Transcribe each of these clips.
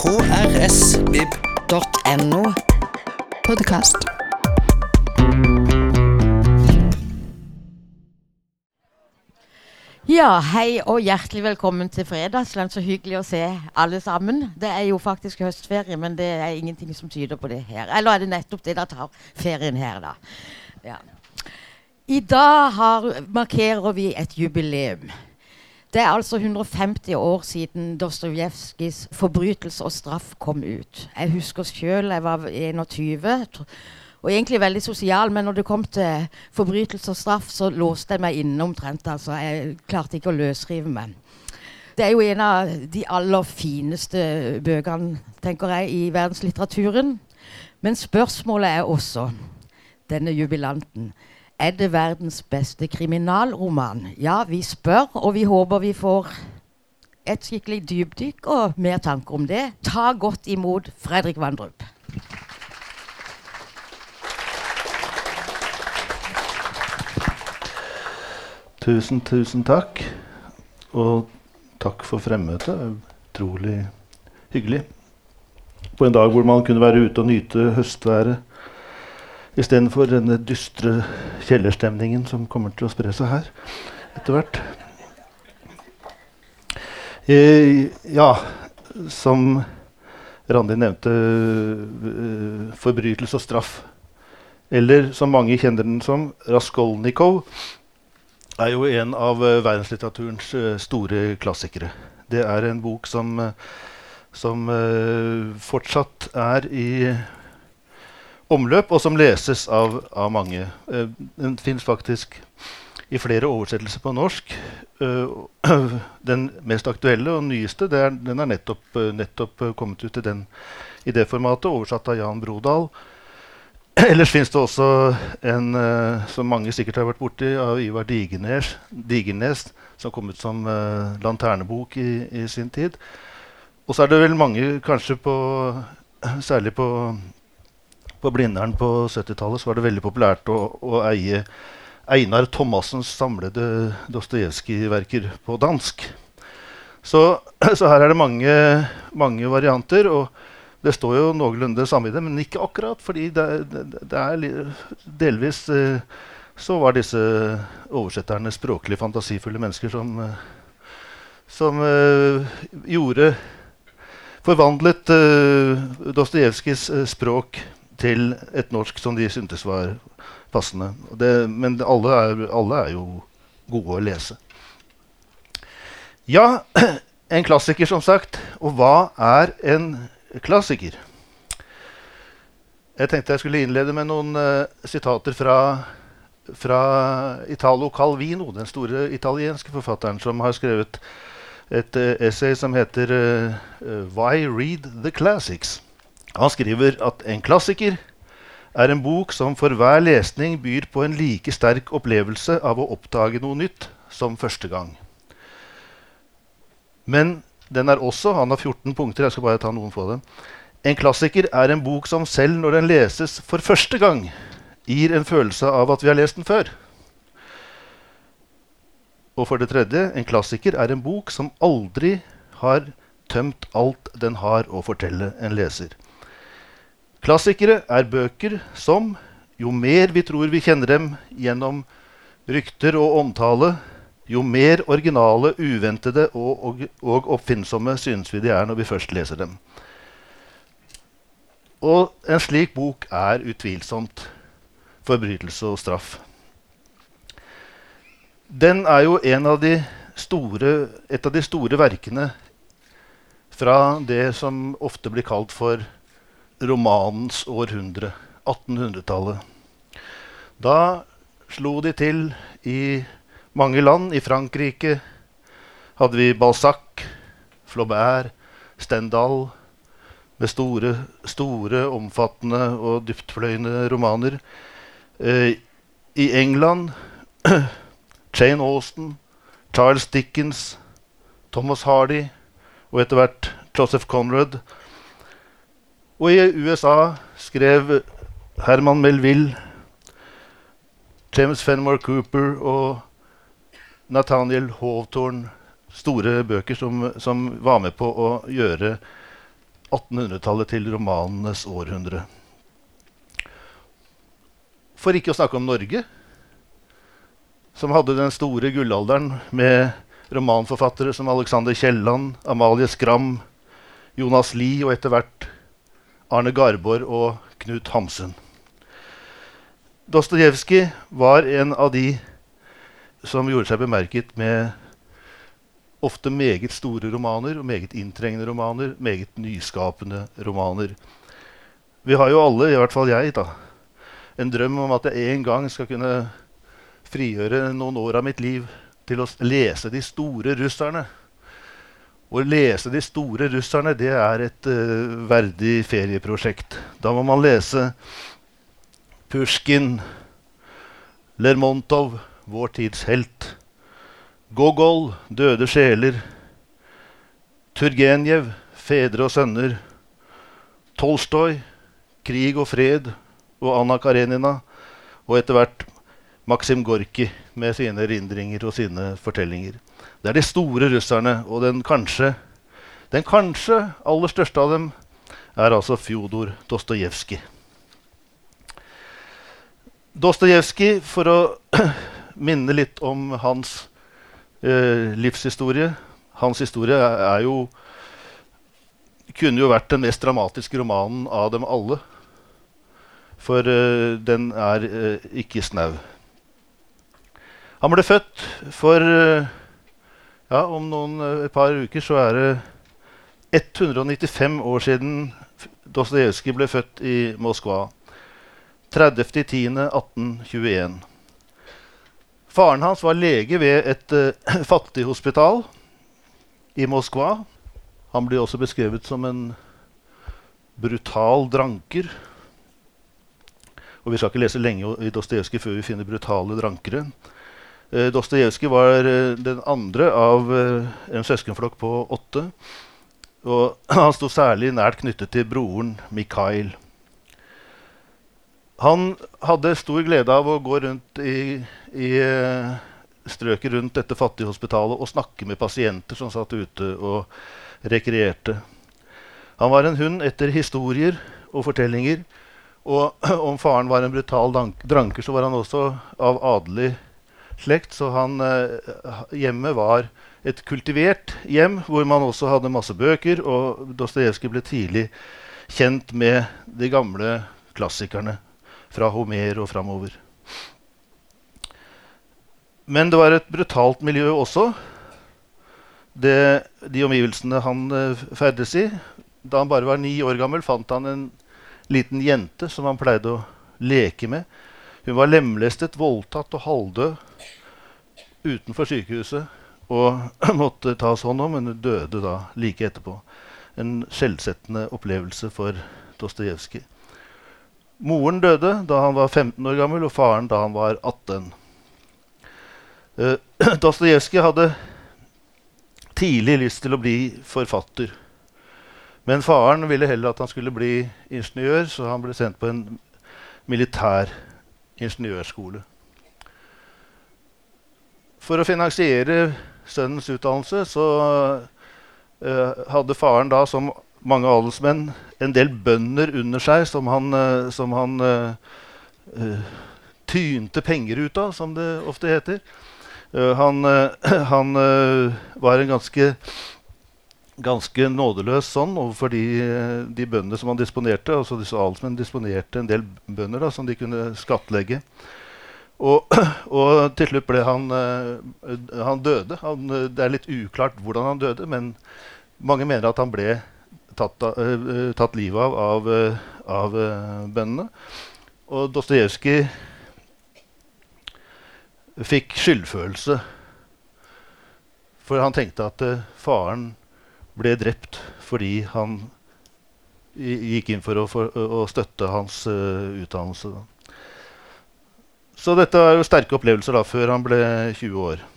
krsvib.no. Podkast. Ja, hei og hjertelig velkommen til Fredagsland. Så hyggelig å se alle sammen. Det er jo faktisk høstferie, men det er ingenting som tyder på det her. Eller er det nettopp det dere tar ferien her, da? Ja. I dag har, markerer vi et jubileum. Det er altså 150 år siden Dostojevskijs 'Forbrytelse og straff' kom ut. Jeg husker sjøl jeg var 21 og egentlig veldig sosial, men når det kom til forbrytelse og straff, så låste jeg meg inne omtrent. altså. Jeg klarte ikke å løsrive meg. Det er jo en av de aller fineste bøkene, tenker jeg, i verdenslitteraturen. Men spørsmålet er også, denne jubilanten Er det verdens beste kriminalroman? Ja, vi spør, og vi håper vi får et skikkelig dypdykk og mer tanker om det. Ta godt imot Fredrik Vandrup. Tusen, tusen takk. Og takk for fremmøtet. Utrolig hyggelig. På en dag hvor man kunne være ute og nyte høstværet istedenfor denne dystre kjellerstemningen som kommer til å spre seg her etter hvert. Eh, ja, som Randi nevnte, eh, forbrytelse og straff. Eller som mange kjenner den som, Raskolnikov er jo en av eh, verdenslitteraturens uh, store klassikere. Det er en bok som, uh, som fortsatt er i omløp, og som leses av, av mange. den fins faktisk i flere oversettelser på norsk. den mest aktuelle og nyeste er, den er nettopp, nettopp kommet ut i, den, i det formatet, oversatt av Jan Brodal. Ellers fins det også en uh, som mange sikkert har vært borti, av Ivar Digernes, Digernes som kom ut som uh, lanternebok i, i, sin tid. Og så er det vel mange, kanskje på Særlig på, på Blindern på 70-tallet var det veldig populært å, å eie Einar Thomassens samlede Dostojevskij-verker på dansk. Så, så, her er det mange, mange varianter. og det står jo noenlunde samme i det, men ikke akkurat. fordi det, det, det er delvis eh, så var disse oversetterne språklig fantasifulle mennesker som, eh, som uh, gjorde Forvandlet uh, Dostojevskijs språk til et norsk som de syntes var passende. Det, men alle er, alle er jo gode å lese. Ja, en klassiker, som sagt. Og hva er en klassiker. Jeg tenkte jeg skulle innlede med noen uh, sitater fra, fra, Italo Calvino, den store italienske forfatteren, som har skrevet et uh, essay som heter uh, 'Why Read the Classics'. Han skriver at en klassiker er en bok som for hver lesning byr på en like sterk opplevelse av å oppdage noe nytt som første gang. Men den er også, Han har 14 punkter. jeg skal bare ta noen få dem. En klassiker er en bok som selv når den leses for første gang, gir en følelse av at vi har lest den før. Og for det tredje, en klassiker er en bok som aldri har tømt alt den har å fortelle en leser. Klassikere er bøker som, jo mer vi tror vi kjenner dem gjennom rykter og omtale, jo mer originale, uventede og, og, og, oppfinnsomme synes vi de er når vi først leser dem. Og en slik bok er utvilsomt forbrytelse og straff. Den er jo av store, et av de store verkene fra det som ofte blir kalt for romanens århundre, 1800-tallet. Da slo de til i mange land. I Frankrike hadde vi Balzac, Flaubert, Stendhal med store, store omfattende og dyptfløyende romaner. Eh, I England Jane Austen, Charles Dickens, Thomas Hardy og etter hvert Joseph Conrad. Og i USA skrev Herman Melville, James Fenmore Cooper og Nathaniel Hawthorne store bøker som, som, var med på å gjøre 1800-tallet til romanenes århundre. For ikke å snakke om Norge, som hadde den store gullalderen med romanforfattere som Alexander Kielland, Amalie Skram, Jonas Lie og etter hvert Arne Garborg og Knut Hamsun. Dostojevskij var en av de som gjorde seg bemerket med ofte meget store romaner, og meget inntrengende romaner, meget nyskapende romaner. Vi har jo alle, i hvert fall jeg, da, en drøm om at jeg en gang skal kunne frigjøre noen år av mitt liv til å lese de store russerne. Å lese de store russerne det er et uh, verdig ferieprosjekt. Da må man lese Pushkin, Lermontov, vår tids helt. Gogol, Døde sjeler. Turgenev, Fedre og sønner. Tolstoy, Krig og fred og Anna Karenina. Og etter hvert Maksim Gorki med sine erindringer og sine fortellinger. Det er de store russerne, og den kanskje, den kanskje aller største av dem er altså Fjodor Dostojevskij. Dostojevskij, for å minne litt om hans eh, livshistorie. Hans historie er, jo Kunne jo vært den mest dramatiske romanen av dem alle. For eh, den er eh, ikke snau. Han ble født for eh, ja, Om noen, eh, et par uker så er det 195 år siden Dostojevskij ble født i Moskva. 30.10.1821. Faren hans var lege ved et uh, fattighospital i Moskva. Han blir også beskrevet som en brutal dranker. Og vi skal ikke lese lenge i Dostojevskij før vi finner brutale drankere. Uh, Dostojevskij var uh, den andre av uh, en søskenflokk på åtte. Og han sto særlig nært knyttet til broren Mikhail. Han hadde stor glede av å gå rundt i, i uh, strøket rundt dette fattighospitalet og snakke med pasienter som satt ute og rekreerte. Han var en hund etter historier og fortellinger. Og om faren var en brutal dranker, så var han også av adelig slekt. Så han, uh, hjemmet var et kultivert hjem hvor man også hadde masse bøker. Og Dostojevskij ble tidlig kjent med de gamle klassikerne fra Homer og framover. Men det var et brutalt miljø også. Det, de omgivelsene han uh, ferdes i. Da han bare var ni år gammel, fant han en liten jente som han pleide å leke med. Hun var lemlestet, voldtatt og halvdød utenfor sykehuset og måtte tas hånd om, men døde da like etterpå. En skjellsettende opplevelse for Dostojevskij. Moren døde da han var 15 år gammel, og faren da han var 18. Uh, Dostojevskij hadde tidlig lyst til å bli forfatter. Men faren ville heller at han skulle bli ingeniør, så han ble sendt på en militær ingeniørskole. For å finansiere sønnens utdannelse så uh, hadde faren da, som mange adelsmenn, en del bønder under seg som han, uh, som han uh, tynte penger ut av, som det ofte heter. han, han var en ganske ganske nådeløs sånn overfor de, de bøndene som han disponerte. altså disse Adelsmenn disponerte en del bønder da, som de kunne skattlegge. Og, og til slutt ble han Han døde. Han, det er litt uklart hvordan han døde, men mange mener at han ble tatt, uh, tatt livet av av, uh, av uh, bøndene. Og Dostojevskij fikk skyldfølelse. For han tenkte at faren ble drept fordi han gikk inn for å, for, å støtte hans utdannelse. Så dette var jo sterke opplevelser da, før han ble 20 år.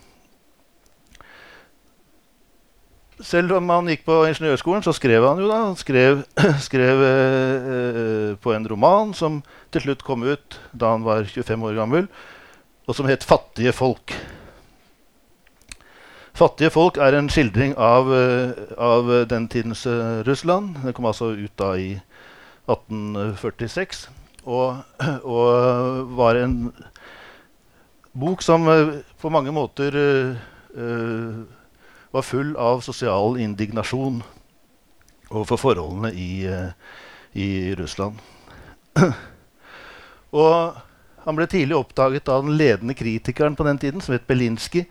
selv om han gikk på ingeniørskolen, så skrev han jo da. Han skrev, skrev eh, på en roman som til slutt kom ut da han var 25 år gammel, og som het 'Fattige folk'. 'Fattige folk' er en skildring av, eh, av den tidens eh, Russland. Den kom altså ut da i 1846. Og, og var en bok som eh, på mange måter uh, var full av sosial indignasjon overfor forholdene i, i Russland. og han ble tidlig oppdaget av den ledende kritikeren på den tiden, som het Belinsky,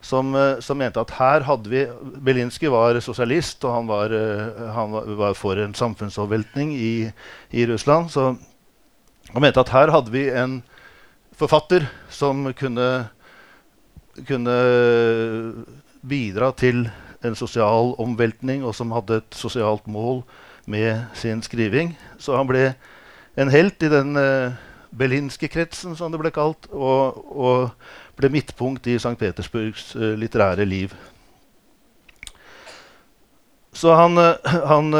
som, som mente at her hadde vi Belinsky var sosialist, og han var, han var for en samfunnsomveltning i, i Russland. Så han mente at her hadde vi en forfatter som kunne, kunne bidra til en sosial omveltning, og som hadde et sosialt mål med sin skriving. Så han ble en helt i den uh, berlinske kretsen, som det ble kalt, og, og ble midtpunkt i St. Petersburgs uh, litterære liv. Så han, uh, han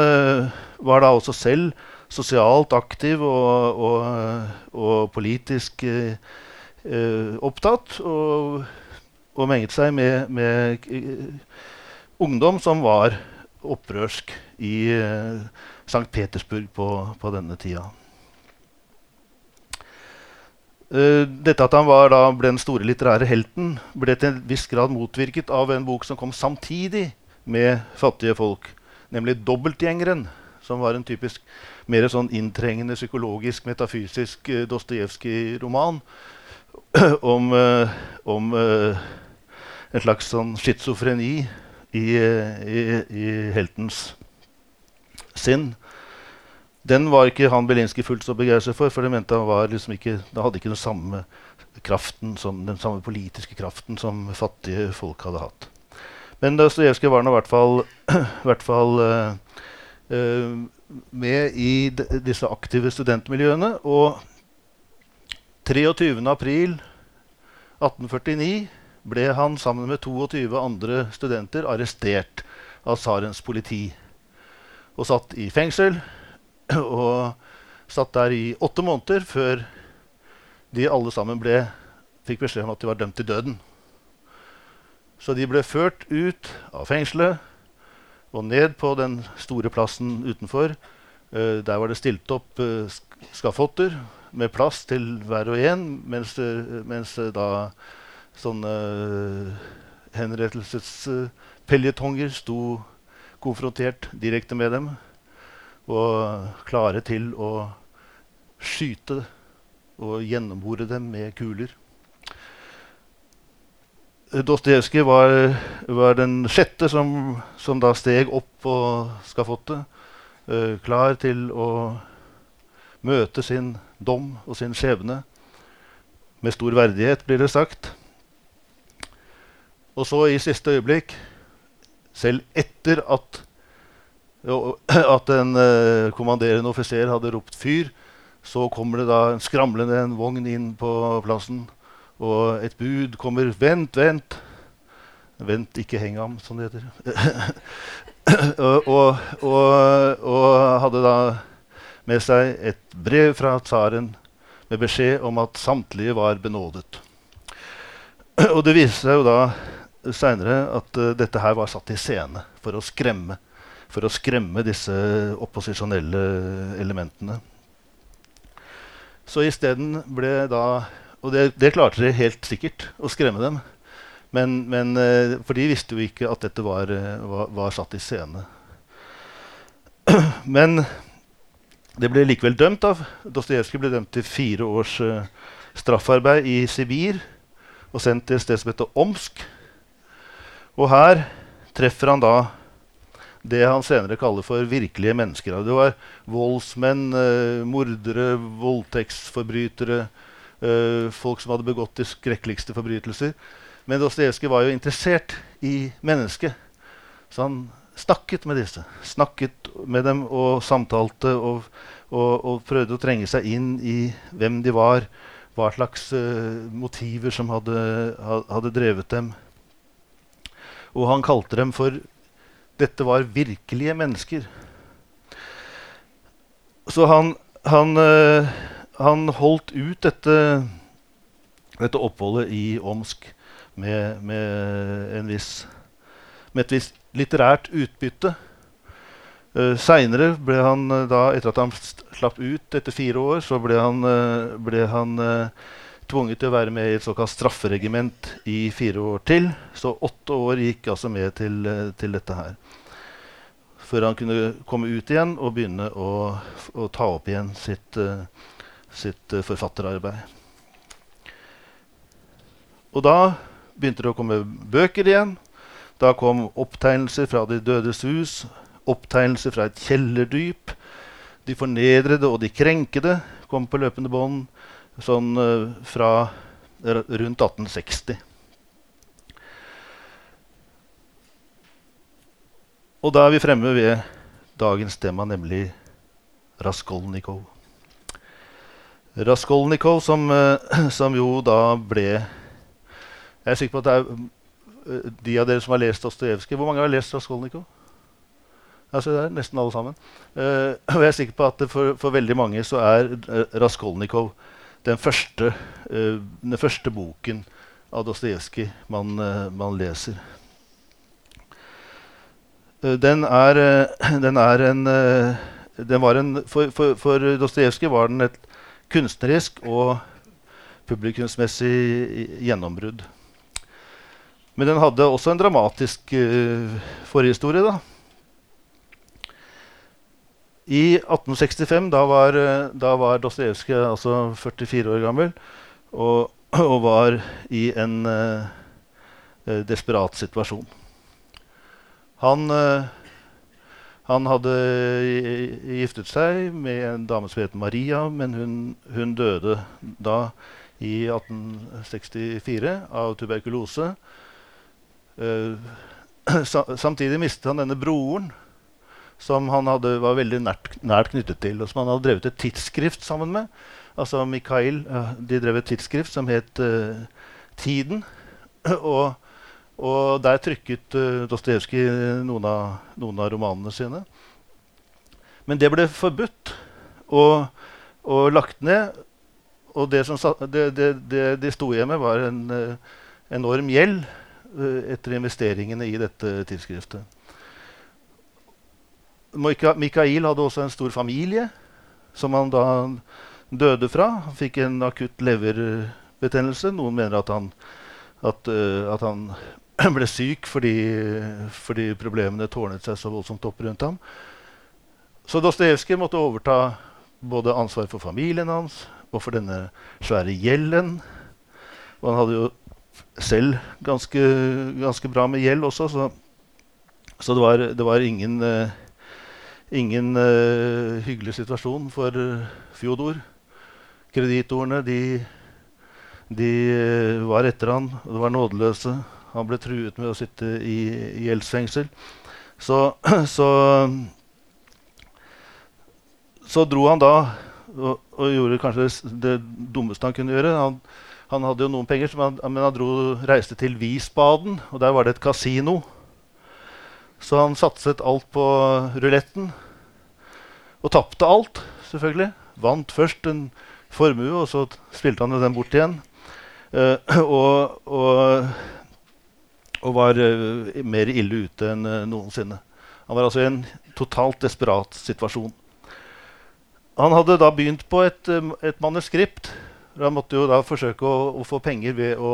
var da også selv sosialt aktiv og, og, og politisk eh, eh, opptatt. Og, og, menget seg med, med eh, ungdom som var opprørsk i eh, St. Petersburg på, på, denne tida. Uh, dette at han var, da, ble den store litterære helten, ble til en viss grad motvirket av en bok som kom samtidig med 'Fattige folk', nemlig 'Dobbeltgjengeren', som var en typisk mer sånn inntrengende psykologisk, metafysisk uh, Dostojevskij-roman om, uh, om uh, en slags sånn schizofreni i, i, i, heltens sinn. Den var ikke han Belinsky fullt så begeistret for, for det mente han var liksom ikke, det hadde ikke den samme kraften som, den samme politiske kraften som fattige folk hadde hatt. Men Dostojevskij var nå i hvert fall, hvert fall med i disse aktive studentmiljøene. Og 23.4.1849 ble han sammen med 22 andre studenter arrestert av tsarens politi. Og satt i fengsel. Og satt der i åtte måneder før de alle sammen ble, fikk beskjed om at de var dømt til døden. Så de ble ført ut av fengselet og ned på den store plassen utenfor. Uh, der var det stilt opp uh, skafotter med plass til hver og en, mens, uh, mens da sånne henrettelsespeljetonger sto konfrontert direkte med dem og klare til å skyte og gjennombore dem med kuler. Dostojevskij var, var, den sjette som, som, da steg opp på skafottet, uh, klar til å møte sin dom og sin skjebne med stor verdighet, blir det sagt. Og så i siste øyeblikk, selv etter at, at en uh, kommanderende offiser hadde ropt 'fyr', så kommer det da skramlende en vogn inn på plassen og et bud kommer 'Vent, vent'. Vent, ikke heng ham, som det heter. og, og, og, og, hadde da med seg et brev fra tsaren med beskjed om at samtlige var benådet. og det viste seg jo da seinere at uh, dette her var satt i scene for å skremme, for å skremme disse opposisjonelle elementene. Så isteden ble da og det, det, klarte de helt sikkert, å skremme dem. Men, men, uh, for de visste jo ikke at dette var, uh, var, var satt i scene. Men det ble likevel dømt. av. Dostojevskij ble dømt til fire års uh, straffarbeid i Sibir og sendt til et sted som heter Omsk. Og her treffer han da det han senere kaller for virkelige mennesker. Det var voldsmenn, mordere, voldtektsforbrytere, uh, folk som hadde begått de skrekkeligste forbrytelser. Men Dostojevskij var jo interessert i mennesket. Så han snakket med disse. Snakket med dem og samtalte og, og, og prøvde å trenge seg inn i hvem de var. Hva slags uh, motiver som hadde, hadde drevet dem. Og han kalte dem for Dette var virkelige mennesker. Så han, han uh, han holdt ut dette, dette oppholdet i Omsk med, med, viss med et visst litterært utbytte. Uh, Seinere ble han uh, da, etter at han slapp ut etter fire år, så ble han, uh, ble han uh, tvunget til å være med i et såkalt strafferegiment i fire år til. Så åtte år gikk altså med til, til dette her. Før han kunne komme ut igjen og begynne å, å ta opp igjen sitt, sitt forfatterarbeid. Og da begynte det å komme bøker igjen. Da kom opptegnelser fra De dødes hus, opptegnelser fra et kjellerdyp. De fornedrede og de krenkede kom på løpende bånd sånn uh, fra rundt 1860. Og da er vi fremme ved dagens tema, nemlig Raskolnikov. Raskolnikov, som, uh, som jo da ble jeg er sikker på at det er uh, de av dere som har lest Dostojevskij Hvor mange har lest Raskolnikov? Altså, det er nesten alle sammen. Uh, og jeg er sikker på at for, for veldig mange så er uh, Raskolnikov den første, den første boken av Dostojevskij man, man, leser. den er, den er en den var en, For, for, for Dostojevskij var den et kunstnerisk og publikumsmessig gjennombrudd. Men den hadde også en dramatisk uh, forhistorie. da. I 1865, da var, da var Dostojevskij altså 44 år gammel og, og var i en uh, desperat situasjon. Han, uh, han hadde giftet seg med en dame som het Maria, men hun, hun døde da i 1864 av tuberkulose. Uh, samtidig mistet han denne broren, som han hadde, var veldig nært, nært, knyttet til, og som han hadde drevet et tidsskrift sammen med. Altså Mikhail, uh, De drev et tidsskrift som het uh, Tiden. og, og, der trykket uh, Dostojevskij noen, noen, av romanene sine. Men det ble forbudt og, og lagt ned. Og det, som, det, det, det de sto igjen med, var en enorm gjeld uh, etter investeringene i dette tidsskriftet. Mikael hadde også en stor familie som han da døde fra. Han fikk en akutt leverbetennelse. Noen mener at han, at, uh, at han ble syk fordi, fordi, problemene tårnet seg så voldsomt opp rundt ham. Så Dostojevskij måtte overta både ansvar for familien hans og for denne svære gjelden. Og han hadde jo selv ganske, ganske, bra med gjeld også, så, så det, var, det, var, ingen, uh, ingen uh, hyggelig situasjon for uh, Fjodor. Kreditorene de, de var etter han, og det var nådeløse. Han ble truet med å sitte i, gjeldsfengsel. Så, så, så, dro han da og, og gjorde kanskje det dummeste han kunne gjøre. Han, han hadde jo noen penger, han, men han dro, reiste til Wiesbaden, og der var det et kasino. Så han satset alt på ruletten. Og tapte alt, selvfølgelig. Vant først en formue, og så spilte han den bort igjen. Uh, og, og, og, var uh, mer ille ute enn uh, noensinne. Han var altså i en totalt desperat situasjon. Han hadde da begynt på et, et manuskript han måtte jo da forsøke å, å få penger ved å,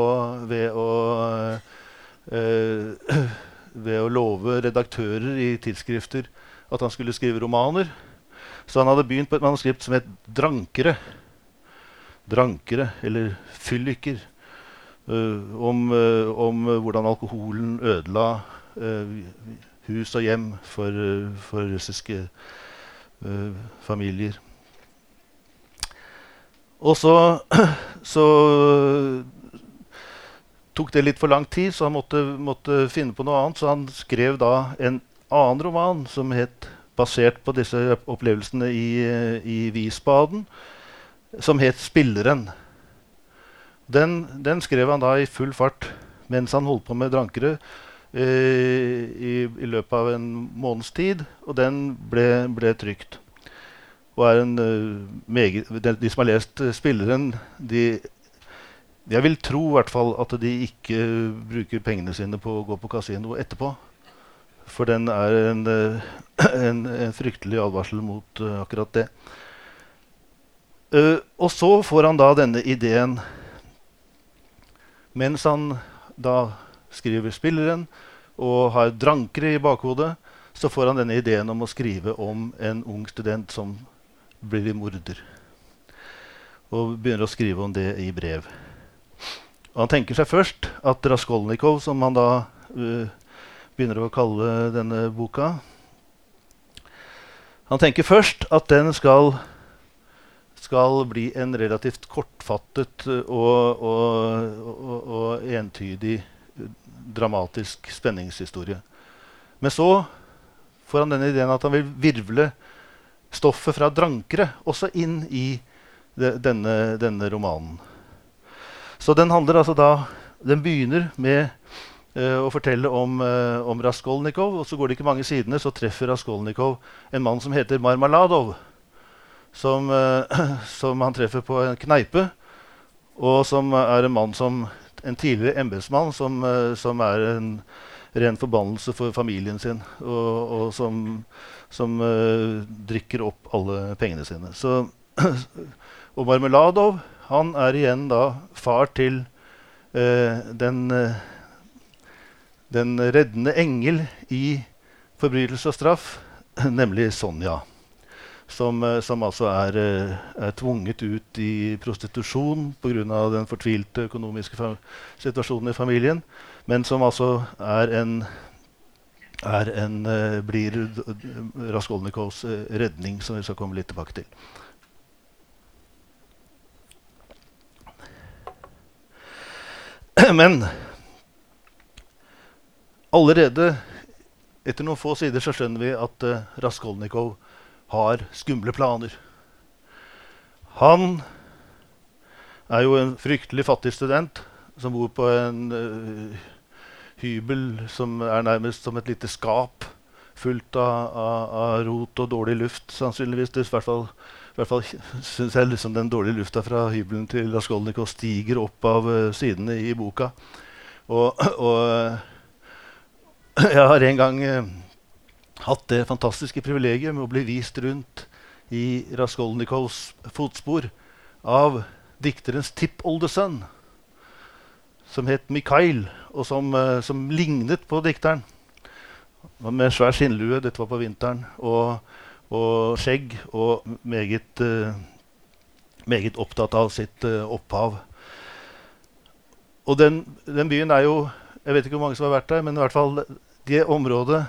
ved å, øh, ved å love redaktører i tidsskrifter at han skulle skrive romaner. Så han hadde begynt på et manuskript som het 'Drankere'. Drankere, eller fylliker. Uh, om, uh, om uh, hvordan alkoholen ødela hus og hjem for, for russiske familier. Og så, så, tok det litt for lang tid, så han måtte, måtte, finne på noe annet. Så han skrev da en annen roman som het, basert på disse opplevelsene i, i Visbaden, som het 'Spilleren'. Den, den, skrev han da i full fart mens han holdt på med drankere. Eh, i, i, løpet av en måneds tid, og den ble, ble trykt og er en uh, meget, de, de, som har lest uh, spilleren, de Jeg vil tro i hvert fall at de ikke bruker pengene sine på å gå på kasino etterpå. For den er en, eh, en, en fryktelig advarsel mot akkurat det. Og så får han da denne ideen mens han da skriver spilleren og har drankere i bakhodet, så får han denne ideen om å skrive om en ung student som blir morder. Og begynner å skrive om det i brev. Og han tenker seg først at Raskolnikov, som han da uh, begynner å kalle denne boka Han tenker først at den skal, skal bli en relativt kortfattet og, og, og, og entydig dramatisk spenningshistorie. Men så får han denne ideen at han vil virvle stoffet fra drankere også inn i de, denne, denne, romanen. Så den handler altså da Den begynner med å fortelle om, uh, om, Raskolnikov. Og så går det ikke mange sidene, så treffer Raskolnikov en mann som heter Marmaladov. Som, uh, som han treffer på en kneipe, og som er en mann som en tidligere embetsmann som, som er en ren forbannelse for familien sin, og, og som, som uh, drikker opp alle pengene sine. Så, og Marmeladov han er igjen da far til uh, den, den reddende engel i forbrytelse og straff, nemlig Sonja. Som, som, altså er, er, tvunget ut i prostitusjon pga. den fortvilte økonomiske situasjonen i familien men som altså er en, er en uh, blir Raskolnikovs redning, som vi skal komme litt tilbake til. Men allerede etter noen få sider så skjønner vi at uh, Raskolnikov har skumle planer. Han er jo en fryktelig fattig student som bor på en uh, hybel som er nærmest som et lite skap fullt av, av, av rot og dårlig luft, sannsynligvis. I hvert fall, hvert fall syns jeg liksom den dårlige lufta fra hybelen til Raskolnikov stiger opp av uh, sidene i boka. Og, og, jeg har en gang uh, hatt det fantastiske privilegiet med å bli vist rundt i Raskolnikovs fotspor av dikterens tippoldesønn som het Mikhail, og som, uh, som lignet på dikteren. Med svær skinnlue, dette var på vinteren, og, og skjegg, og meget, uh, meget, opptatt av sitt uh, opphav. Og den, den, byen er jo Jeg vet ikke hvor mange som har vært der, men i hvert fall det området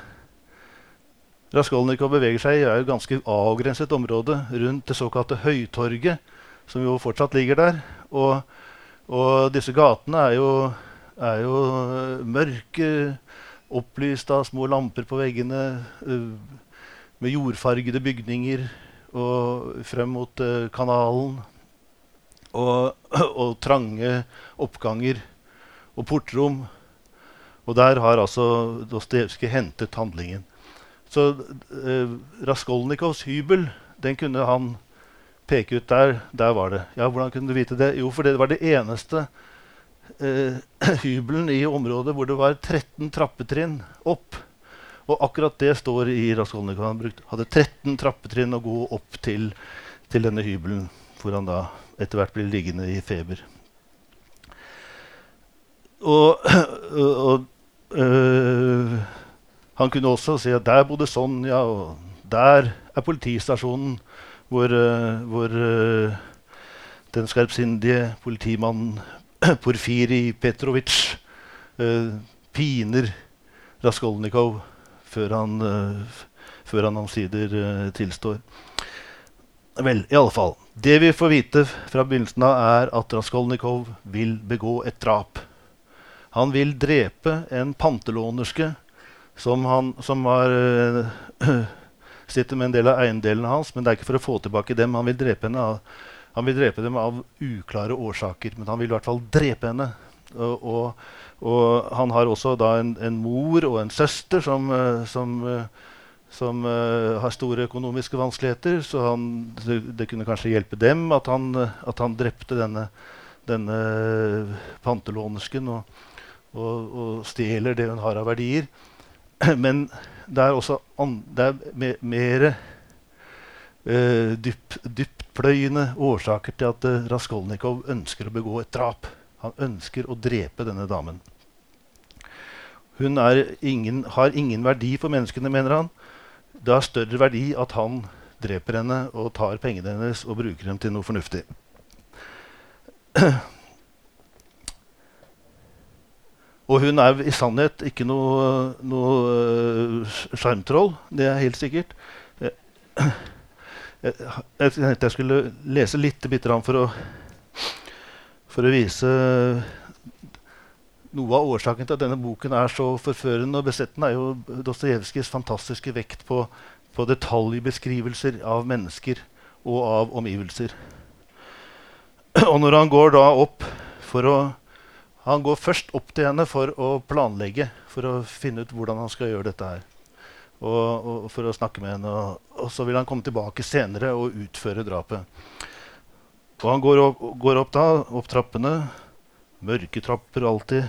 Raskolnikov beveger seg i, er et ganske avgrenset område rundt det såkalte Høytorget, som jo fortsatt ligger der. Og og disse gatene er jo, er jo eh, mørke, opplyst av små lamper på veggene, uh, med jordfargede bygninger og frem mot uh, kanalen. Og, og, trange oppganger og portrom. Og der har altså Dostojevskij hentet handlingen. Så eh, Raskolnikovs hybel den kunne han peke ut der. Der var det. Ja, Hvordan kunne du vite det? Jo, for det var det eneste eh, hybelen i området hvor det var 13 trappetrinn opp. Og akkurat det står i Raskolnikov. Han brukt, hadde 13 trappetrinn å gå opp til, til denne hybelen, hvor han da etter hvert blir liggende i feber. Og, og øh, han kunne også si at der bodde Sonja, og der er politistasjonen hvor, uh, hvor uh, den skarpsindige politimannen Porfiri Petrovic uh, piner Raskolnikov før han, før han omsider tilstår. Vel, i alle fall. Det vi får vite fra begynnelsen av, er at Raskolnikov vil begå et drap. Han vil drepe en pantelånerske som, han, som var sitter med en del av eiendelene hans, men det er ikke for å få tilbake dem. Han vil drepe, henne av, han vil drepe dem av uklare årsaker, men han vil i hvert fall drepe henne. Og, og, og han har også da en, en, mor og en søster som, eh, som, eh, som uh, har store økonomiske vanskeligheter, så han, det, det, kunne kanskje hjelpe dem at han, at han drepte denne, denne pantelånersken og, og stjeler det hun har av verdier. Men det er også an, det er me, mer eh, dyp, årsaker til at uh, Raskolnikov ønsker å begå et drap. Han ønsker å drepe denne damen. Hun ingen, har ingen verdi for menneskene, mener han. Det har større verdi at han dreper henne og tar pengene hennes og bruker dem til noe fornuftig. Og hun er i sannhet ikke noe, noe sjarmtroll. det er helt sikkert. Jeg, jeg, jeg jeg skulle lese litt for å, for å vise noe av årsaken til at denne boken er så forførende og besettende, er jo Dostojevskijs fantastiske vekt på, på, detaljbeskrivelser av mennesker og av omgivelser. Og når han går da opp for å Han går først opp til henne for å planlegge, for å finne ut hvordan han skal gjøre dette her. Og, og for å snakke med henne. Og, og, så vil han komme tilbake senere og utføre drapet. Og han går opp, går opp da, opp trappene mørke trapper alltid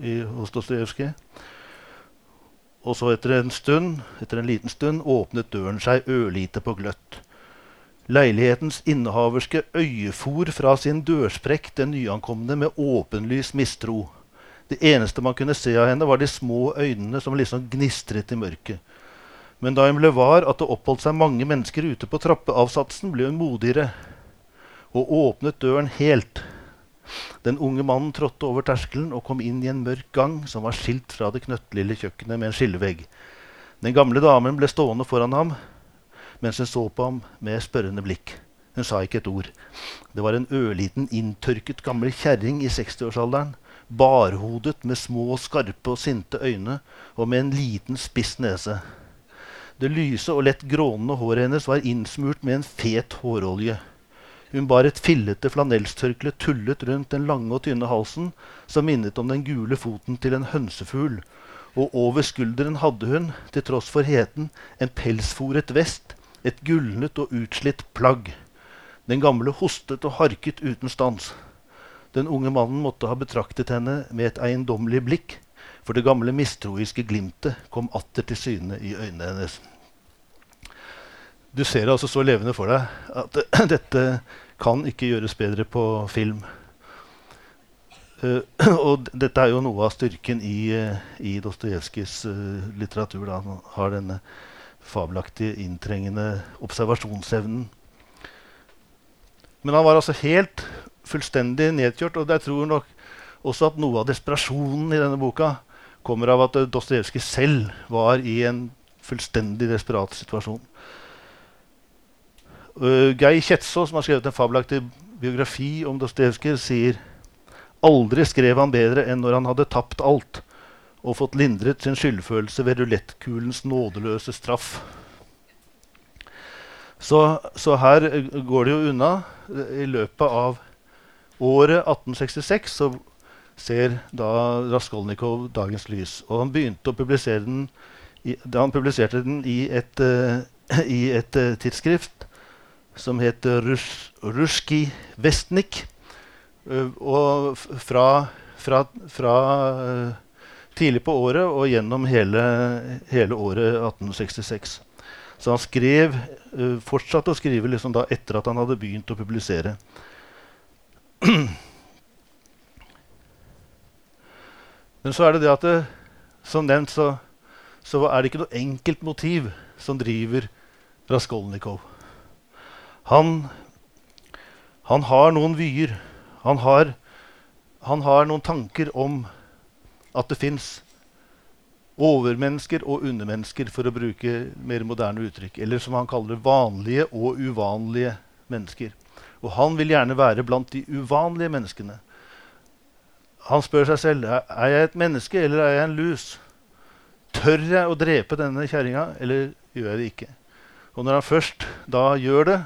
i, hos Dostojevskij. Og så etter en stund, etter en liten stund åpnet døren seg ørlite på gløtt. Leilighetens innehaverske øyefor fra sin dørsprekk den nyankomne med åpenlys mistro. Det eneste man kunne se av henne, var de små øynene som liksom gnistret i mørket. Men da hun ble var at det oppholdt seg mange mennesker ute på trappeavsatsen, ble hun modigere og åpnet døren helt. Den unge mannen trådte over terskelen og kom inn i en mørk gang som var skilt fra det knøttlille kjøkkenet med en skillevegg. Den gamle damen ble stående foran ham mens hun så på ham med spørrende blikk. Hun sa ikke et ord. Det var en ørliten, inntørket gammel kjerring i 60-årsalderen. Barhodet med små, skarpe og sinte øyne og med en liten, spiss nese. Det lyse og lett grånende håret hennes var innsmurt med en fet hårolje. Hun bar et fillete flanellstørkle tullet rundt den lange og tynne halsen, som minnet om den gule foten til en hønsefugl. Og over skulderen hadde hun, til tross for heten, en pelsforet vest, et gulnet og utslitt plagg. Den gamle hostet og harket uten stans. Den unge mannen måtte ha betraktet henne med et eiendommelig blikk, for det gamle mistroiske glimtet kom atter til syne i øynene hennes. Du ser det altså så levende for deg at dette kan ikke gjøres bedre på film. Uh, og dette er jo noe av styrken i, uh, i Dostojevskijs uh, litteratur. Da. Han har denne fabelaktige, inntrengende observasjonsevnen. Men han var altså helt fullstendig nedkjørt. Og jeg tror nok også at noe av desperasjonen i denne boka kommer av at Dostojevskij selv var i en fullstendig desperat situasjon. Uh, Geir Kjetsaa, som har skrevet en fabelaktig biografi om Dostojevskij, sier aldri skrev han bedre enn når han hadde tapt alt og fått lindret sin skyldfølelse ved rulettkulens nådeløse straff. Så, så, her går det jo unna. I løpet av året 1866 så ser da Raskolnikov dagens lys. Og han begynte å publisere den i, da han publiserte den i et, uh, i et uh, tidsskrift som Rus Ruski Vestnik. Uh, og fra, fra, fra tidlig på året og gjennom hele, hele, året 1866. Så han skrev, uh, fortsatte å skrive liksom da etter at han hadde begynt å publisere. Men så er det det at det, som nevnt så, så er det ikke noe enkelt motiv som driver Raskolnikov. Han, han har noen vyer. Han har, han har noen tanker om at det fins overmennesker og undermennesker, for å bruke mer moderne uttrykk. Eller som han kaller det, vanlige og uvanlige mennesker. Og han vil gjerne være blant de uvanlige menneskene. Han spør seg selv er jeg et menneske eller er jeg en lus. Tør jeg å drepe denne kjerringa, eller gjør jeg det ikke? Og når han først da gjør det,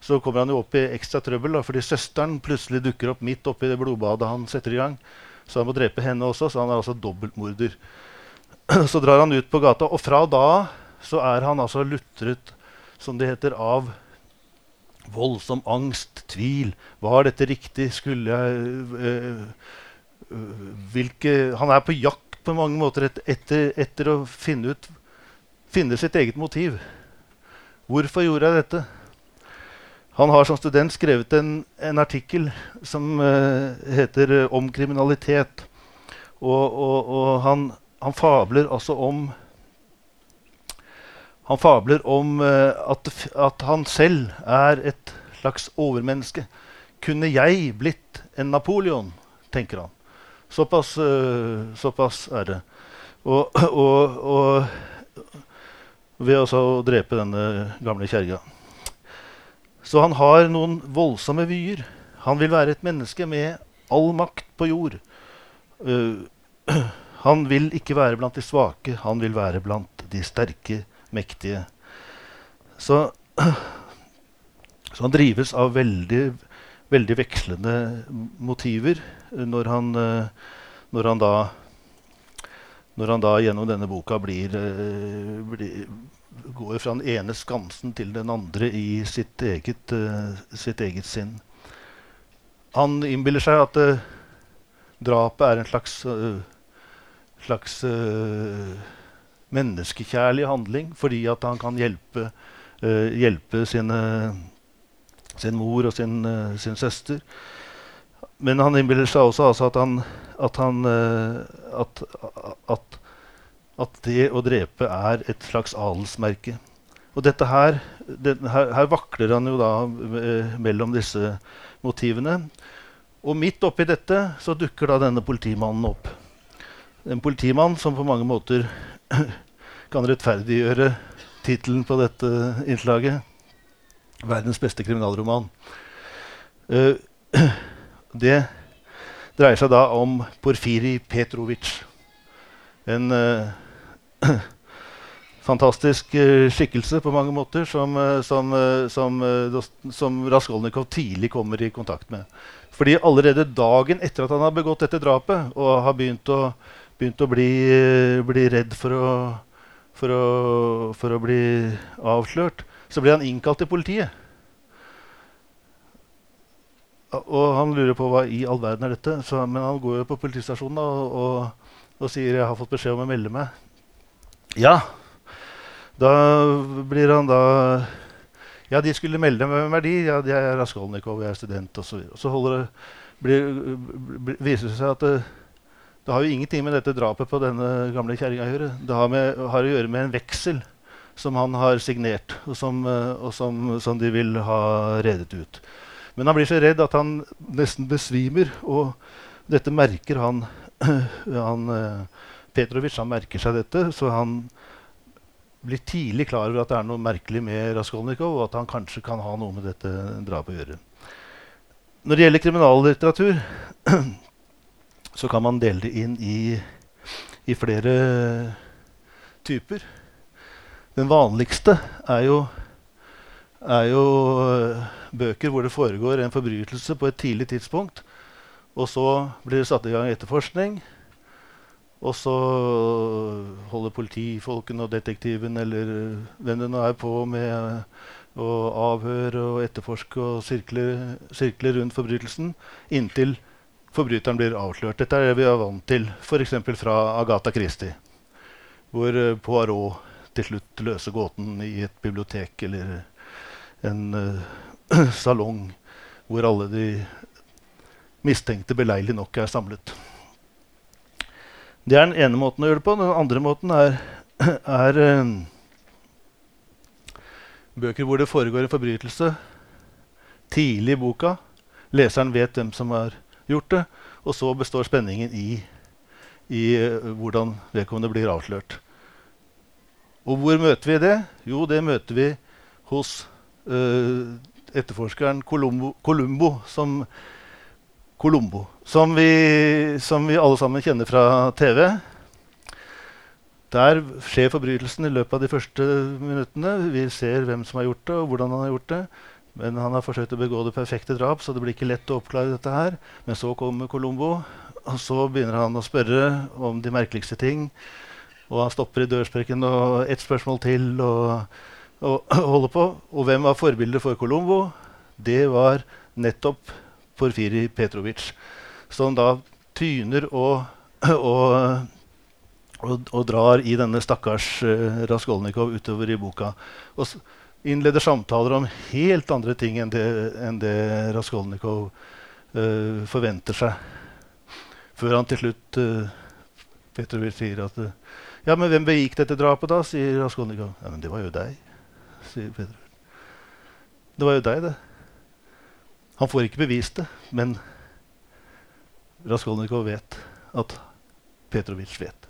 så kommer han jo opp i ekstra trøbbel da, fordi søsteren plutselig dukker opp midt oppi det blodbadet han setter i gang. Så han må drepe henne også, så han er altså dobbeltmorder. Så drar han ut på gata, og fra da så er han altså lutret, som det heter, av voldsom angst, tvil. Var dette riktig? Skulle jeg øh, hvilke, Han er på jakt på mange måter et, etter, etter å finne, ut, finne sitt eget motiv. Hvorfor gjorde jeg dette? Han har som student skrevet en, en artikkel som uh, heter uh, 'Om kriminalitet'. Og, og, og han, han, fabler altså om Han fabler om uh, at, at, han selv er et slags overmenneske. Kunne jeg blitt en Napoleon, tenker han. Såpass, såpass er det. Og, og ved å drepe denne gamle kjerringa. Så han har noen voldsomme vyer. Han vil være et menneske med all makt på jord. Uh, han vil ikke være blant de svake, han vil være blant de sterke, mektige. Så, så han drives av veldig, veldig vekslende motiver når han, uh, når han da når han da gjennom denne boka blir, blir, går fra den ene skansen til den andre i sitt eget, uh, sitt eget sinn. Han innbiller seg at uh, drapet er en slags, slags menneskekjærlig handling fordi at han kan hjelpe, hjelpe sine, sin mor og sin, sin, søster. Men han innbiller seg også altså at han at, han, eh, at, at, at, det å drepe er et slags adelsmerke. Og dette her, det, her, her vakler han jo da eh, mellom disse motivene. Og midt oppi dette så dukker da denne politimannen opp. En politimann som på mange måter kan rettferdiggjøre tittelen på dette innslaget. 'Verdens beste kriminalroman'. Uh, det dreier seg da om Porfiri Petrovic. En uh, fantastisk uh, skikkelse på mange måter som, uh, som, som, som, Raskolnikov tidlig kommer i kontakt med. Fordi allerede dagen etter at han har begått dette drapet og har begynt å, begynt å bli, bli, redd for å, for, å, for å bli avslørt, så blir han innkalt til politiet. Og han lurer på hva i all verden er dette. Så, men han går jo på politistasjonen og, og, og, sier 'jeg har fått beskjed om å melde meg'. Ja. Da blir han da Ja, de skulle melde meg. Er de? Ja, de er Raskolnikov, jeg er student osv. Så og så blir, blir, viser det seg at det, det, har jo ingenting med dette drapet på denne gamle kjerringa å gjøre. Det har, med, har, å gjøre med en veksel som han har signert, og som, og som, som de vil ha redet ut. Men han blir så redd at han nesten besvimer. Og dette merker han, han eh, Petrovic han merker seg dette, så han blir tidlig klar over at det er noe merkelig med Raskolnikov, og at han kanskje kan ha noe med dette drapet å gjøre. Når det gjelder kriminallitteratur, så kan man dele det inn i, i flere typer. Den vanligste er jo, er jo bøker hvor det foregår en forbrytelse på et tidlig tidspunkt. Og så blir det satt i gang etterforskning. Og så holder politifolkene og detektiven eller hvem det nå er på med å avhøre og etterforske og sirkle, sirkle rundt forbrytelsen inntil forbryteren blir avslørt. Dette er det vi er vant til f.eks. fra Agatha Christie, hvor Poirot til slutt løser gåten i et bibliotek eller en uh, salong hvor alle de mistenkte beleilig nok er samlet. Det er den ene måten å gjøre det på. Den andre måten er, er uh, bøker hvor det foregår en forbrytelse tidlig i boka. Leseren vet hvem som har gjort det, og så består spenningen i, i uh, hvordan vedkommende blir avslørt. Og hvor møter vi det? Jo, det møter vi hos uh, etterforskeren Columbo, Columbo som Columbo, som vi, som vi, alle sammen kjenner fra TV. Der skjer forbrytelsen i løpet av de første minuttene. Vi ser hvem som har gjort det, og hvordan han har gjort det. Men han har forsøkt å begå det perfekte drap, så det blir ikke lett å oppklare dette her. Men så kommer Columbo, og så begynner han å spørre om de merkeligste ting. Og han stopper i dørsprekken og ett spørsmål til. og og holder på. Og hvem var forbildet for Colombo? Det var nettopp Porfiri Petrovic, som da tyner og, og, og, og, drar i denne stakkars uh, Raskolnikov utover i boka. Og innleder samtaler om helt andre ting enn det, enn det Raskolnikov uh, forventer seg. Før han til slutt uh, Petrovic sier at uh, Ja, men hvem begikk dette drapet, da? sier Raskolnikov. Ja, men det var jo deg, sier Petrovic. Det var jo deg, det. Han får ikke bevist det, men Raskolnikov vet at Petrovic vet.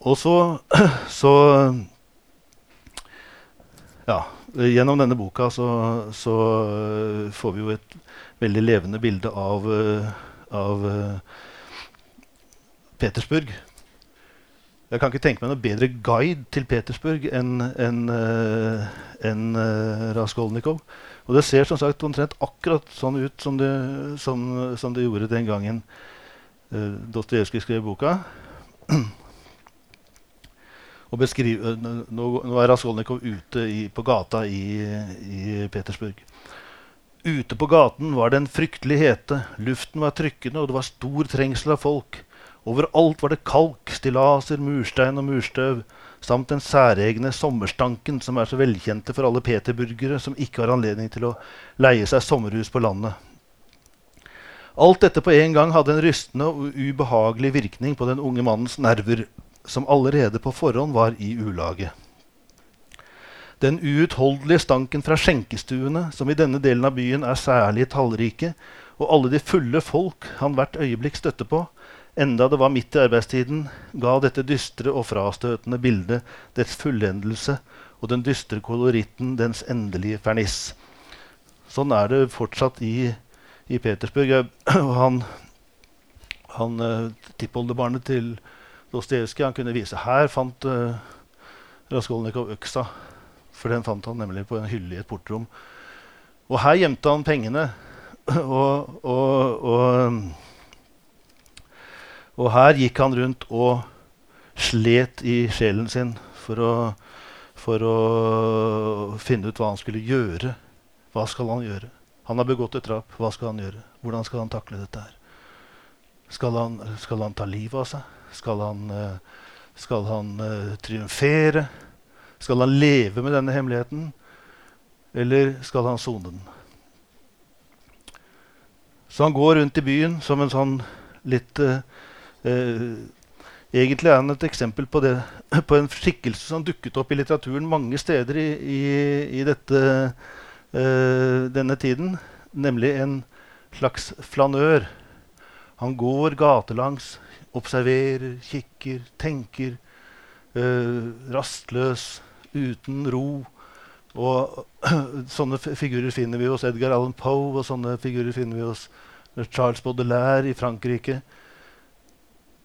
Og så, så Ja. Gjennom denne boka så, så øh, får vi jo et veldig levende bilde av, øh, av øh, Petersburg. Jeg kan ikke tenke meg noe bedre guide til Petersburg enn en, en, øh, Raskolnikov. Og det ser som sagt omtrent akkurat sånn ut som det, som, som det gjorde den gangen uh, Dostojevskij skrev boka. Og beskriv, eh, nå, nå er Raskolnikov ute i, på gata i, i Petersburg. Ute på gaten var det en fryktelig hete. Luften var trykkende, og det var stor trengsel av folk. Overalt var det kalk, stillaser, murstein og murstøv, samt den særegne sommerstanken som er så velkjente for alle peterburgere som ikke har anledning til å leie seg sommerhus på landet. Alt dette på en gang hadde en rystende og ubehagelig virkning på den unge mannens nerver, som allerede på forhånd var i ulage. Den uutholdelige stanken fra skjenkestuene, som i denne delen av byen er særlig tallrike, og alle de fulle folk han hvert øyeblikk støtte på, enda det var midt i arbeidstiden, ga dette dystre og frastøtende bildet dets fullendelse og den dystre koloritten dens endelige ferniss. Sånn er det fortsatt i, i Petersburg. Jeg- han han uh, tippoldebarnet til Dostojevskij kunne vise her fant uh, Raskolnikov øksa. For den fant han nemlig på en hylle i et portrom. Og her gjemte han pengene. og, og, og, og her gikk han rundt og slet i sjelen sin for å, for å finne ut hva han skulle gjøre. Hva skal han gjøre? Han har begått et drap. Hva skal han gjøre? Hvordan skal han takle dette her? Skal han, skal han ta livet av seg? Skal han, eh, skal han eh, triumfere? Skal han leve med denne hemmeligheten? Eller skal han sone den? Så han går rundt i byen som en sånn litt eh, Egentlig er han et eksempel på, det, på en skikkelse som dukket opp i litteraturen mange steder i, i, i dette, eh, denne tiden. Nemlig en slags flanør. Han går gatelangs, observerer, kikker, tenker. eh, rastløs, uten ro. Og sånne figurer finner vi hos Edgar Allan Poe, og sånne figurer finner vi hos Charles Baudelaire i Frankrike.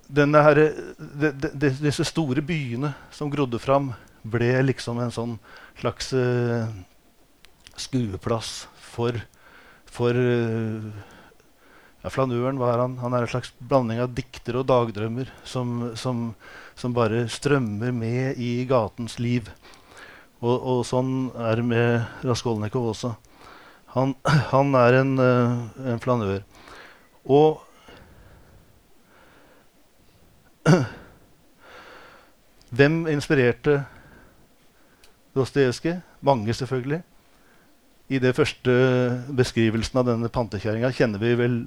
Her, de, de, de, disse store byene som grodde fram, ble liksom en sånn slags uh, skueplass for, for uh, ja, Flanøren var han. Han er en slags blanding av dikter og dagdrømmer som, som, som bare strømmer med i gatens liv. Og, og sånn er det med Raskolnikov også. Han, han er en, uh, en flanør. Og hvem inspirerte Dostojevskij? Mange, selvfølgelig. I det første beskrivelsen av denne pantekjerringa kjenner vi vel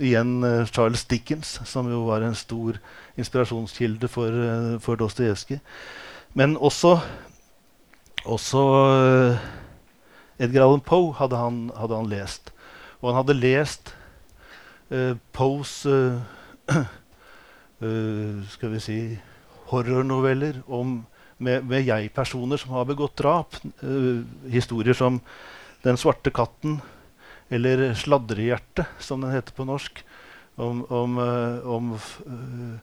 igjen eh, Charles Dickens, som jo var en stor inspirasjonskilde for, uh, for Dostojevskij. Men også, også eh, Edgar Allan Poe hadde han, hadde han lest. Og han hadde lest uh, Poes eh, eh, Skal vi si horrornoveller om, med, med jeg-personer som har begått drap. Eh, historier som 'Den svarte katten' eller 'Sladrehjerte', som den heter på norsk. Om, om, eh, om, eh,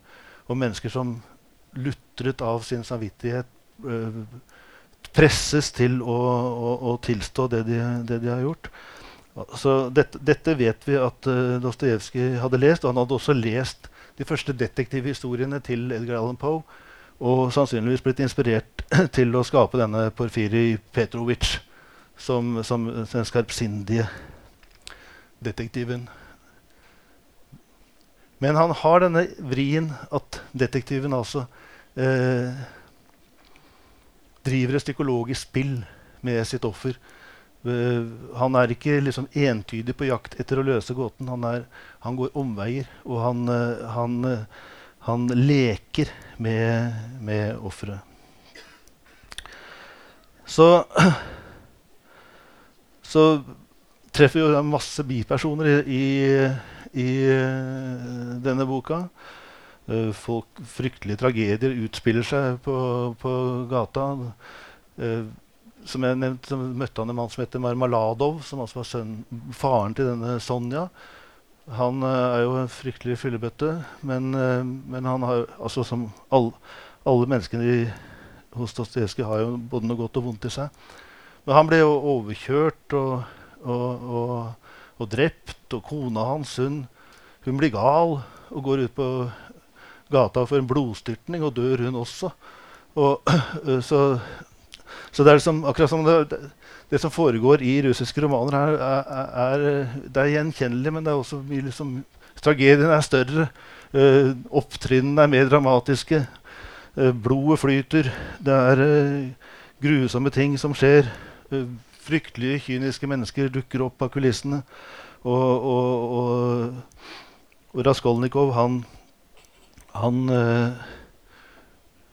om mennesker som lutret av sin samvittighet eh, presses til å, å, å tilstå det de, det de har gjort. Så dette, dette vet vi at uh, Dostojevskij hadde lest, og han hadde også lest de første detektivhistoriene til Edgar Allan Poe, og sannsynligvis blitt inspirert til å skape denne Porfiri Petrovic som, som den skarpsindige detektiven. Men han har denne vrien at detektiven altså eh, driver et psykologisk spill med sitt offer. Eh, han er ikke liksom entydig på jakt etter å løse gåten. Han, er, han går omveier, og han, eh, han, eh, han leker med, med offeret. Så så treffer vi masse bipersoner i, i, i denne boka. Folk, fryktelige tragedier utspiller seg på, på gata. Uh, som jeg nevnte, møtte han en mann som heter Marmaladov, som altså var sønnen, faren til denne Sonja. Han er jo en fryktelig fyllebøtte, men, men han har altså som all, alle menneskene i, hos Dostojevskij har jo både noe godt og vondt i seg. Men han ble jo overkjørt og, og, og, og drept. Og kona hans hun, hun, blir gal og går ut på gata for en blodstyrtning, og dør hun også. Og, så, så, det er liksom, akkurat som det, det, som foregår i russiske romaner, her, er, er, det er gjenkjennelig, men det er også mye liksom, Tragedien er større. Uh, Opptrinnene er mer dramatiske. Uh, blodet flyter. Det er uh, grusomme ting som skjer. Uh, fryktelige, kyniske mennesker dukker opp av kulissene. Og, og, og, og Raskolnikov, han, han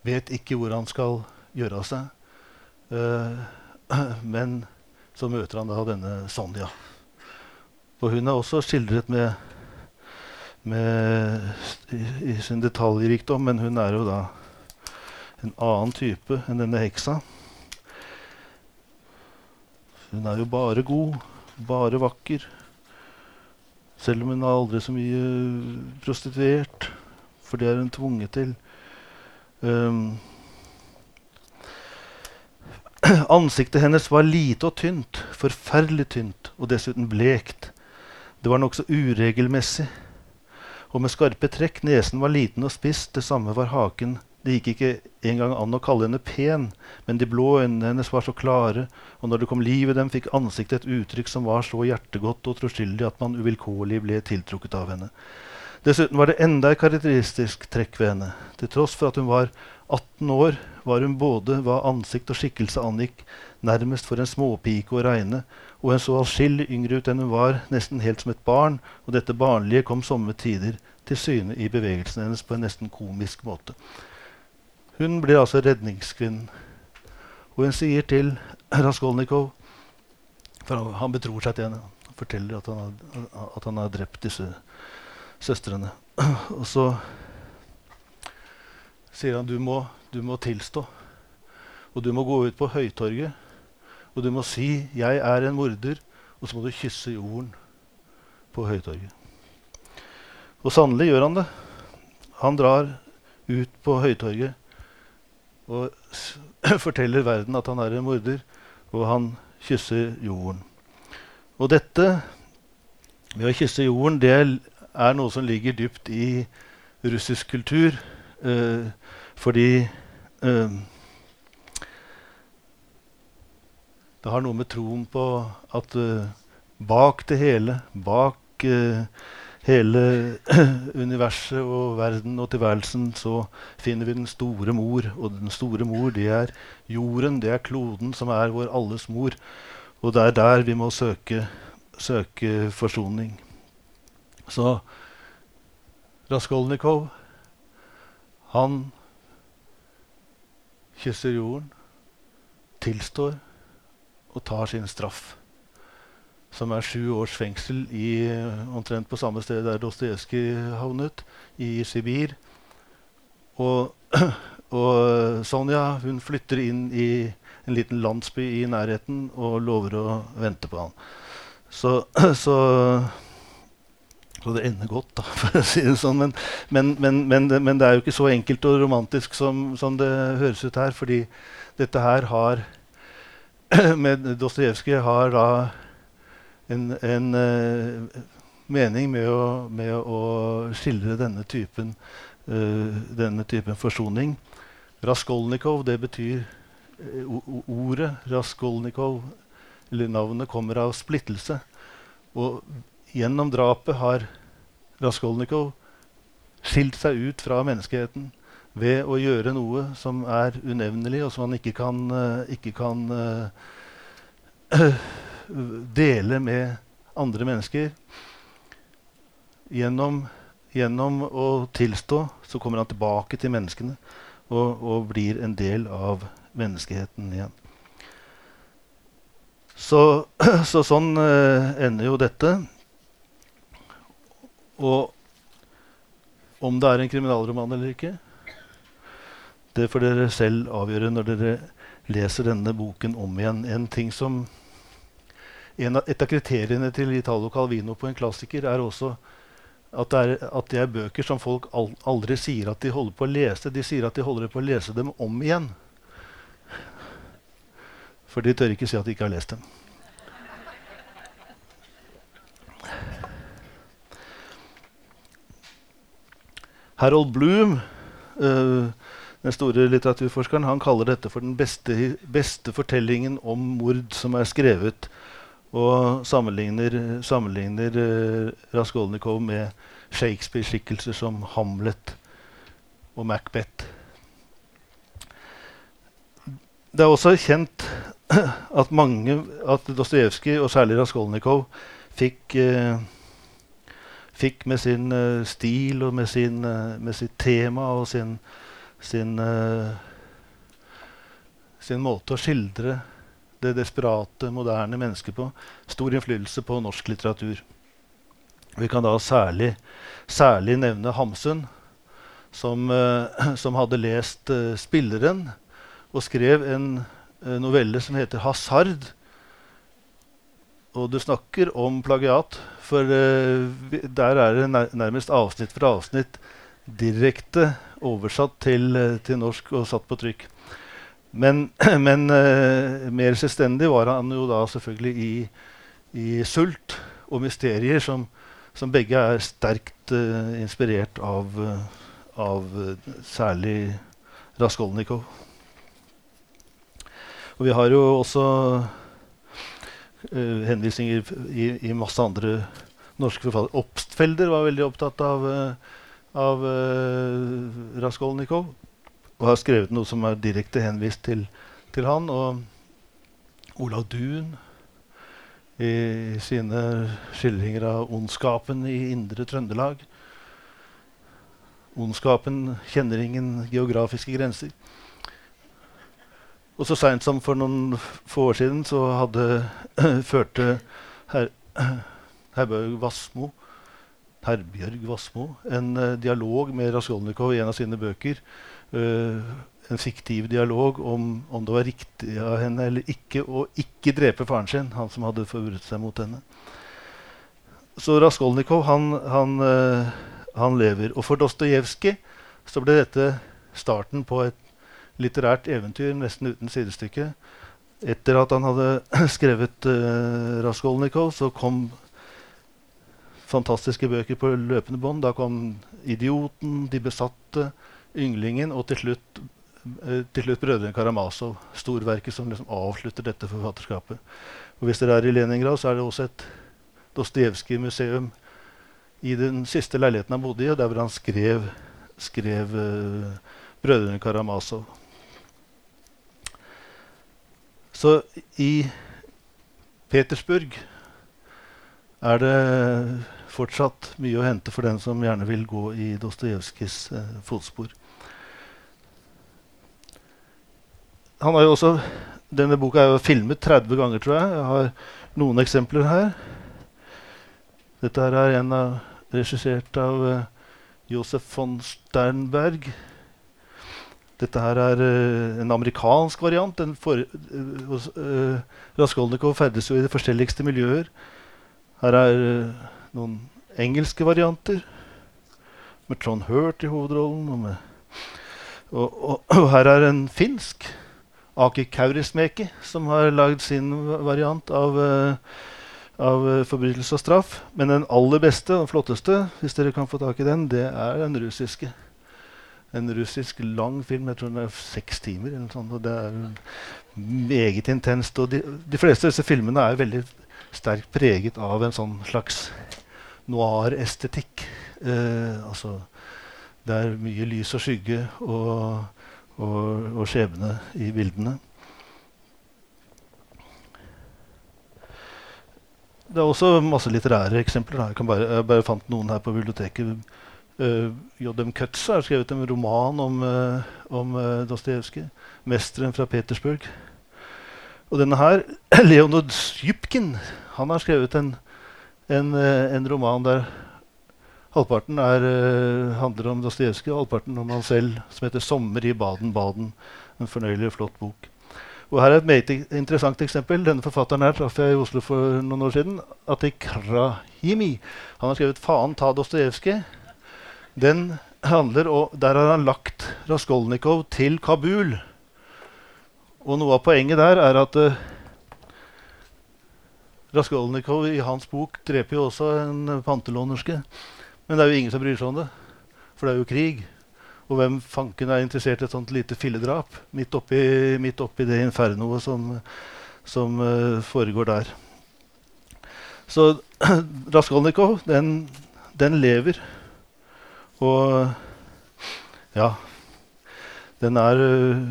vet ikke hvor han skal gjøre av seg. Uh, men så møter han da denne Sonja. Og hun er også skildret med, med i, i, sin detaljrikdom, men hun er jo da en annen type enn denne heksa. Hun er jo bare god, bare vakker. Selv om hun er aldri så mye prostituert, for det er hun tvunget til. Um, ansiktet hennes var lite og tynt, forferdelig tynt, og dessuten blekt. Det var nokså uregelmessig, og med skarpe trekk. Nesen var liten og spiss, det samme var haken. Det gikk ikke engang an å kalle henne pen, men de blå øynene hennes var så klare, og når det kom liv i dem, fikk ansiktet et uttrykk som var så hjertegodt og troskyldig at man uvilkårlig ble tiltrukket av henne. Dessuten var det enda et karakteristisk trekk ved henne. Til tross for at hun var 18 år, var hun både hva ansikt og skikkelse angikk, nærmest for en småpike å regne, og hun så atskillig yngre ut enn hun var, nesten helt som et barn, og dette barnlige kom somme tider til syne i bevegelsene hennes på en nesten komisk måte. Hun blir altså redningskvinnen. Og hun sier til Raskolnikov For han betror seg til henne. Han forteller at han har, at han har drept disse søstrene. Og så sier han du må, du må tilstå. Og du må gå ut på Høytorget og du må si 'Jeg er en morder', og så må du kysse jorden på Høytorget. Og sannelig gjør han det. Han drar ut på Høytorget og forteller verden at han er en morder, og han kysser jorden. Og dette, ved å kysse jorden, det er noe som ligger dypt i russisk kultur. Eh, fordi eh, det har noe med troen på at eh, bak det hele, bak hele universet og verden og tilværelsen, så finner vi den store mor. Og den store mor, det er jorden, det er kloden, som er vår alles mor. Og det er der vi må søke, søke forsoning. Så Raskolnikov, han kysser jorden, tilstår og tar sin straff som er sju års fengsel i, omtrent på samme sted der Dostojevskij havnet, i Sibir. Og, og, Sonja hun flytter inn i en liten landsby i nærheten og lover å vente på han. Så, så, så det ender godt, da, for å si det sånn. Men, men, men, men, det er jo ikke så enkelt og romantisk som, som det høres ut her. fordi dette her har med Dostojevskij har da en, en uh, mening med å, med å, skildre denne typen, uh, denne typen forsoning. Raskolnikov, det betyr uh, Ordet Raskolnikov, eller navnet, kommer av splittelse. Og gjennom drapet har Raskolnikov skilt seg ut fra menneskeheten ved å gjøre noe som er unevnelig, og som han ikke kan, uh, ikke kan uh, dele med andre mennesker. Gjennom, gjennom, å tilstå så kommer han tilbake til menneskene og, og blir en del av menneskeheten igjen. Så, så sånn uh, ender jo dette. Og om det er en kriminalroman eller ikke, det får dere selv avgjøre når dere leser denne boken om igjen. En ting som av, Et av kriteriene til Italo Calvino på en klassiker er også at det, er, at det er bøker som folk aldri sier at de holder på å lese. De sier at de holder på å lese dem om igjen. For de tør ikke si at de ikke har lest dem. Harold Bloom uh, den store litteraturforskeren, han kaller dette for den beste, beste fortellingen om mord som er skrevet, og sammenligner, sammenligner uh, Raskolnikov med Shakespeare-skikkelser som Hamlet og Macbeth. Det er også kjent at mange, at Dostojevskij og særlig Raskolnikov fikk uh, fikk med sin uh, stil og med, sin, uh, med, sitt tema og sin, sin, uh, sin måte å skildre det desperate, moderne mennesket på, stor innflytelse på norsk litteratur. Vi kan da særlig, særlig nevne Hamsun, som, som hadde lest 'Spilleren' og skrev en novelle som heter 'Hasard'. Og du snakker om plagiat, for uh, der er det nærmest avsnitt for avsnitt direkte oversatt til, uh, til norsk og satt på trykk. Men, men uh, mer selvstendig var han jo da selvfølgelig i, i 'Sult' og 'Mysterier', som, som begge er sterkt inspirert av, av særlig Raskolnikov. Og vi har jo også uh, henvisninger i, i, masse andre norske forfattere. Obstfelder var veldig opptatt av, uh, av uh, Raskolnikov og har skrevet noe som er direkte henvist til, til han. Og Olav Duun i sine skildringer av ondskapen i indre Trøndelag. Ondskapen kjenner ingen geografiske grenser. Og så seint som for noen få år siden så hadde førte her, Herbjørg Wassmo Herbjørg Wassmo en uh, dialog med Raskolnikov i en av sine bøker. Uh, en fiktiv dialog om, om det var riktig av henne eller ikke å ikke drepe faren sin, han som hadde forbrutt seg mot henne. Så Raskolnikov, han, han, uh, han lever. Og for Dostojevskij så ble dette starten på et litterært eventyr nesten uten sidestykke. Etter at han hadde skrevet uh, Raskolnikov, så kom fantastiske bøker på løpende bånd. Da kom 'Idioten', 'De besatte', 'Ynglingen' og til slutt, uh, til slutt 'Brødrene Karamazov'. Storverket som liksom avslutter dette forfatterskapet. Og Hvis dere er i Leningrad, så er det også et Dostojevskij-museum i den siste leiligheten han bodde i, og der hvor han skrev, skrev uh, 'Brødrene Karamazov'. Så i Petersburg er det fortsatt mye å hente for den som gjerne vil gå i Dostojevskijs eh, fotspor. Han har jo også, Denne boka er jo filmet 30 ganger, tror jeg. Jeg har noen eksempler her. Dette her er en av, regissert av uh, Josef von Sternberg. Dette her er uh, en amerikansk variant. For, uh, uh, Raskolnikov ferdes jo i de forskjelligste miljøer. Her er noen engelske varianter med Trond Hurt i hovedrollen. Og, med, og, og, og, her er en finsk, Aki Kaurismäki, som har lagd sin variant av, av forbrytelse og straff. Men den aller beste og flotteste, hvis dere kan få tak i den, det er den russiske en russisk lang film. Jeg tror den er seks timer. eller noe sånt, og Det er meget intenst. og de, de, fleste av disse filmene er veldig sterkt preget av en sånn slags noir-estetikk. Eh, altså Det er mye lys og skygge og, og, og skjebne i bildene. Det er også masse litterære eksempler. Jeg, bare, jeg bare fant noen her på biblioteket. Uh, J.M. Cutts har skrevet en roman om, uh, om uh, Dostojevskij. 'Mesteren fra Petersburg'. Og denne her, Leonid Sjupkin, han har skrevet en, en, en roman der halvparten er, handler om Dostojevskij, og halvparten om han selv, som heter 'Sommer i Baden-Baden'. En fornøyelig og flott bok. Og her er et meget interessant eksempel. Denne forfatteren her traff jeg i Oslo for noen år siden. Atik Rahimi. Han har skrevet 'Faen ta Dostojevskij' den handler og Der har han lagt Raskolnikov til Kabul. Og noe av poenget der er at uh, Raskolnikov i hans bok dreper jo også en pantelånerske. Men det er jo ingen som bryr seg om det, for det er jo krig. Og hvem fanken er interessert i et sånt lite filledrap midt oppi, midt oppi det infernoet som, som uh, foregår der? Så Raskolnikov, den, den lever. Og ja Den er uh,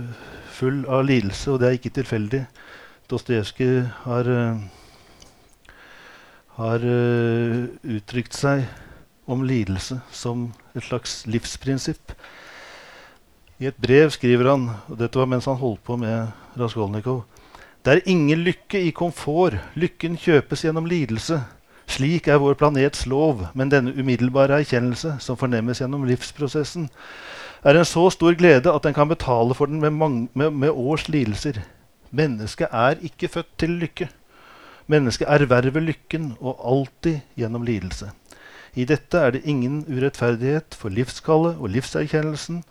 full av lidelse, og det er ikke tilfeldig. Dostojevskij har, uh, har uh, uttrykt seg om lidelse som et slags livsprinsipp. I et brev skriver han, og dette var mens han holdt på med Raskolnikov Det er ingen lykke i komfort. Lykken kjøpes gjennom lidelse. Slik er vår planets lov, men denne umiddelbare erkjennelse, som fornemmes gjennom livsprosessen, er en så stor glede at den kan betale for den med, mange, med, med års lidelser. Mennesket er ikke født til lykke. Mennesket erverver lykken, og alltid gjennom lidelse. I dette er det ingen urettferdighet for livskallet og livserkjennelsen,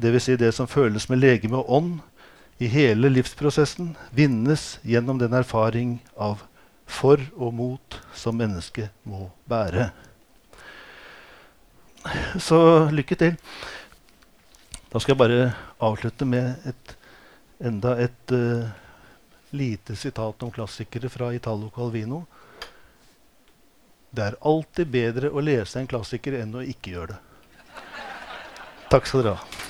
dvs. Si det som føles med legeme og ånd, i hele livsprosessen vinnes gjennom den erfaring av for og mot som mennesket må bære. Så lykke til. Da skal jeg bare avslutte med et, enda et uh, lite sitat om klassikere fra Italo Calvino. Det er alltid bedre å lese en klassiker enn å ikke gjøre det. Takk skal dere ha.